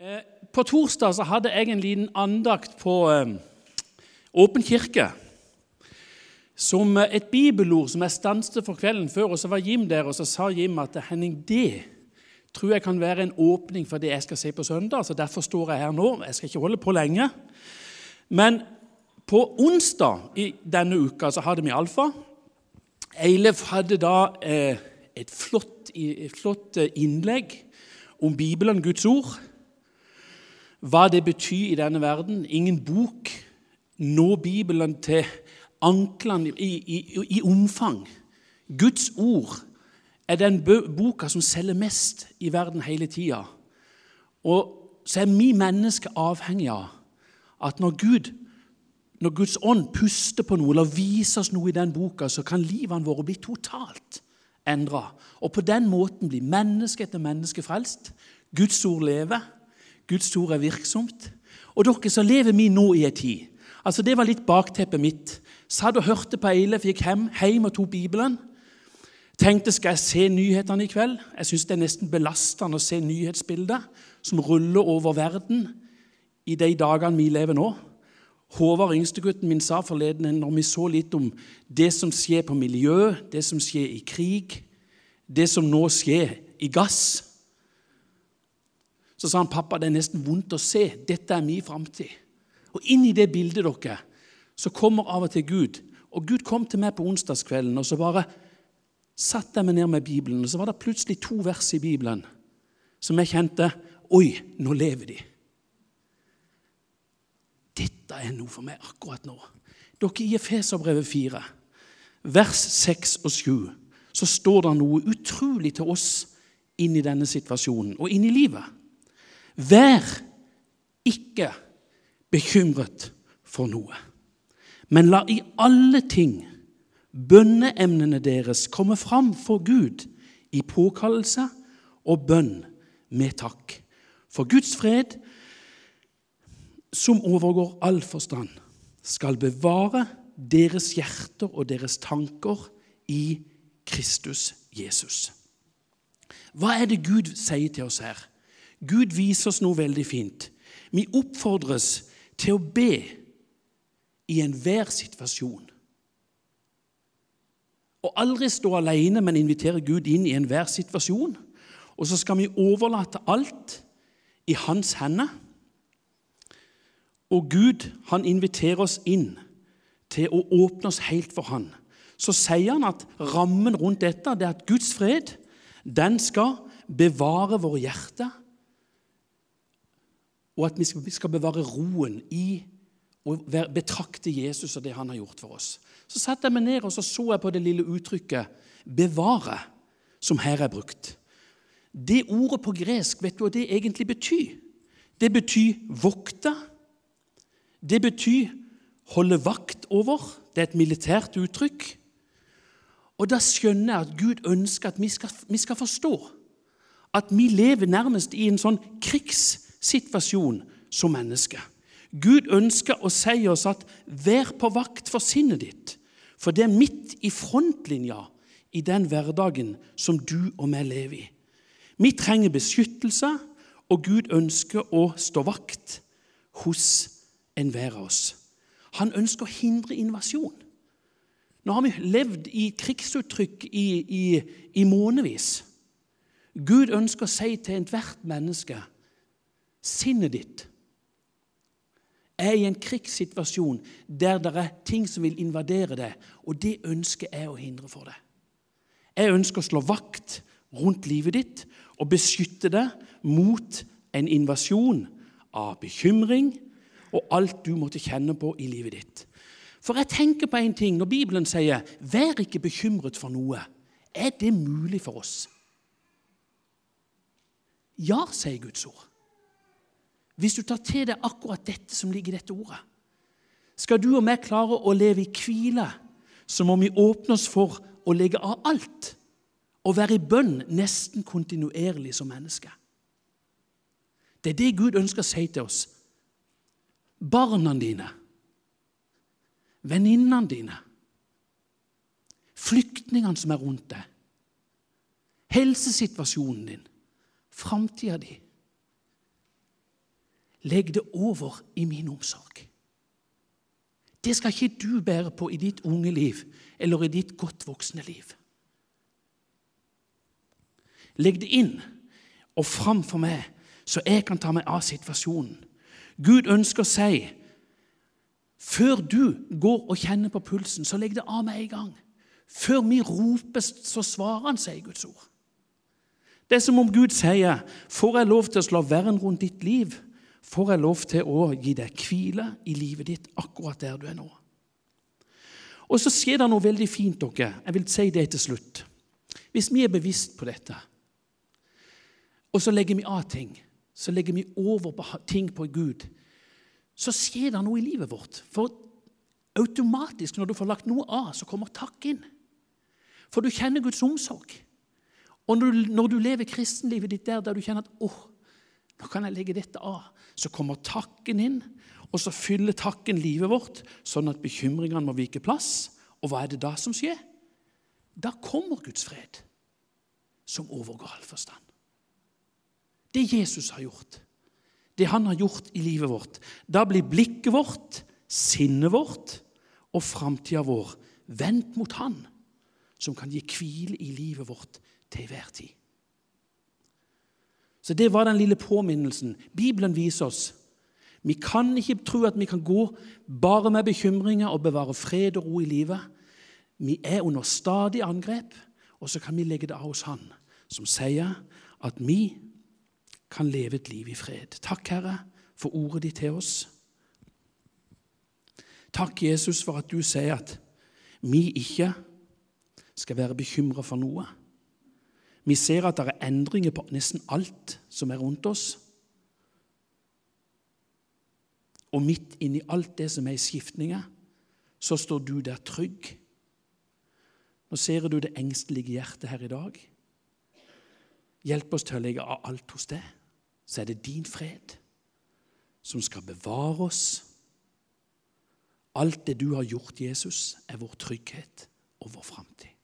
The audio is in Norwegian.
Eh, på torsdag så hadde jeg en liten andakt på eh, Åpen kirke. Som eh, et bibelord som jeg stanset for kvelden før. og Så var Jim der, og så sa Jim at Henning, det tror jeg kan være en åpning for det jeg skal se på søndag. så Derfor står jeg her nå. Jeg skal ikke holde på lenge. Men på onsdag i denne uka så hadde vi Alfa. Eilef hadde da et flott, et flott innlegg om Bibelen, Guds ord hva det betyr i denne verden. Ingen bok når Bibelen til anklene i, i, i, omfang. Guds ord er den boka som selger mest i verden hele tida. Og så er vi mennesker avhengig av at når Gud når Guds ånd puster på noe eller viser oss noe i den boka, så kan livene våre bli totalt endra. Og på den måten blir menneske etter menneske frelst. Guds ord lever. Guds ord er virksomt. Og dere så lever vi nå i en tid altså Det var litt bakteppet mitt. Satt og hørte på Eilef, gikk hjem, hjem og tok Bibelen. Tenkte skal jeg se nyhetene i kveld? Jeg syns det er nesten belastende å se nyhetsbilder som ruller over verden i de dagene vi lever nå. Håvard, yngstegutten min, sa forleden når vi så litt om det som skjer på miljø, det som skjer i krig, det som nå skjer i gass så sa han pappa, det er nesten vondt å se. Dette er min framtid. Og inn i det bildet dere, så kommer av og til Gud. Og Gud kom til meg på onsdagskvelden, og så bare satte jeg meg ned med Bibelen. Og så var det plutselig to vers i Bibelen som jeg kjente Oi, nå lever de. Dette er noe for meg akkurat nå. Dere I Efeserbrevet 4, vers 6 og 7, så står det noe utrolig til oss inn i denne situasjonen og inn i livet. Vær ikke bekymret for noe, men la i alle ting bønneemnene deres komme fram for Gud i påkallelse og bønn med takk. For Guds fred, som overgår all forstand, skal bevare deres hjerter og deres tanker i Kristus Jesus. Hva er det Gud sier til oss her? Gud viser oss noe veldig fint. Vi oppfordres til å be i enhver situasjon. Og aldri stå alene, men invitere Gud inn i enhver situasjon. Og så skal vi overlate alt i hans hender. Og Gud han inviterer oss inn til å åpne oss helt for han. Så sier han at rammen rundt dette det er at Guds fred den skal bevare våre hjerter og at vi skal bevare roen i å betrakte Jesus og det han har gjort for oss. Så satte jeg meg ned og så, så jeg på det lille uttrykket 'bevare', som her er brukt. Det ordet på gresk, vet du hva det egentlig betyr? Det betyr vokte. Det betyr holde vakt over. Det er et militært uttrykk. Og da skjønner jeg at Gud ønsker at vi skal, vi skal forstå at vi lever nærmest i en sånn krigs situasjon som menneske. Gud ønsker å si oss at 'vær på vakt for sinnet ditt', for det er midt i frontlinja i den hverdagen som du og vi lever i. Vi trenger beskyttelse, og Gud ønsker å stå vakt hos enhver av oss. Han ønsker å hindre invasjon. Nå har vi levd i krigsuttrykk i, i, i månedsvis. Gud ønsker å si til ethvert menneske Sinnet ditt er i en krigssituasjon der det er ting som vil invadere deg, og det ønsker jeg å hindre for deg. Jeg ønsker å slå vakt rundt livet ditt og beskytte deg mot en invasjon av bekymring og alt du måtte kjenne på i livet ditt. For jeg tenker på en ting når Bibelen sier 'vær ikke bekymret for noe'. Er det mulig for oss? Ja, sier Guds ord. Hvis du tar til deg akkurat dette som ligger i dette ordet, skal du og meg klare å leve i hvile, så må vi åpne oss for å legge av alt og være i bønn nesten kontinuerlig som menneske. Det er det Gud ønsker å si til oss. Barna dine, venninnene dine, flyktningene som er rundt deg, helsesituasjonen din, framtida di. Legg det over i min omsorg. Det skal ikke du bære på i ditt unge liv eller i ditt godt voksne liv. Legg det inn og fram for meg, så jeg kan ta meg av situasjonen. Gud ønsker å si før du går og kjenner på pulsen, så legg det av med en gang. Før vi roper, så svarer han, sier Guds ord. Det er som om Gud sier, 'Får jeg lov til å slå vern rundt ditt liv?' Får jeg lov til å gi deg hvile i livet ditt akkurat der du er nå. Og så skjer det noe veldig fint, dere. Jeg vil si det til slutt. Hvis vi er bevisst på dette, og så legger vi av ting, så legger vi over ting på Gud, så skjer det noe i livet vårt. For automatisk, når du får lagt noe av, så kommer takk inn. For du kjenner Guds omsorg. Og når du, når du lever kristenlivet ditt der, der du kjenner at åh, nå kan jeg legge dette av, så kommer takken inn, og så fyller takken livet vårt, sånn at bekymringene må vike plass. Og hva er det da som skjer? Da kommer Guds fred, som overgår all forstand. Det Jesus har gjort, det han har gjort i livet vårt, da blir blikket vårt, sinnet vårt og framtida vår vendt mot Han, som kan gi hvile i livet vårt til hver tid. Så Det var den lille påminnelsen. Bibelen viser oss vi kan ikke tro at vi kan gå bare med bekymringer og bevare fred og ro i livet. Vi er under stadig angrep, og så kan vi legge det av hos Han, som sier at vi kan leve et liv i fred. Takk, Herre, for ordet ditt til oss. Takk, Jesus, for at du sier at vi ikke skal være bekymra for noe. Vi ser at det er endringer på nesten alt som er rundt oss. Og midt inni alt det som er i skiftninger, så står du der trygg. Nå ser du det engstelige hjertet her i dag. Hjelp oss til å legge av alt hos deg. Så er det din fred som skal bevare oss. Alt det du har gjort, Jesus, er vår trygghet og vår framtid.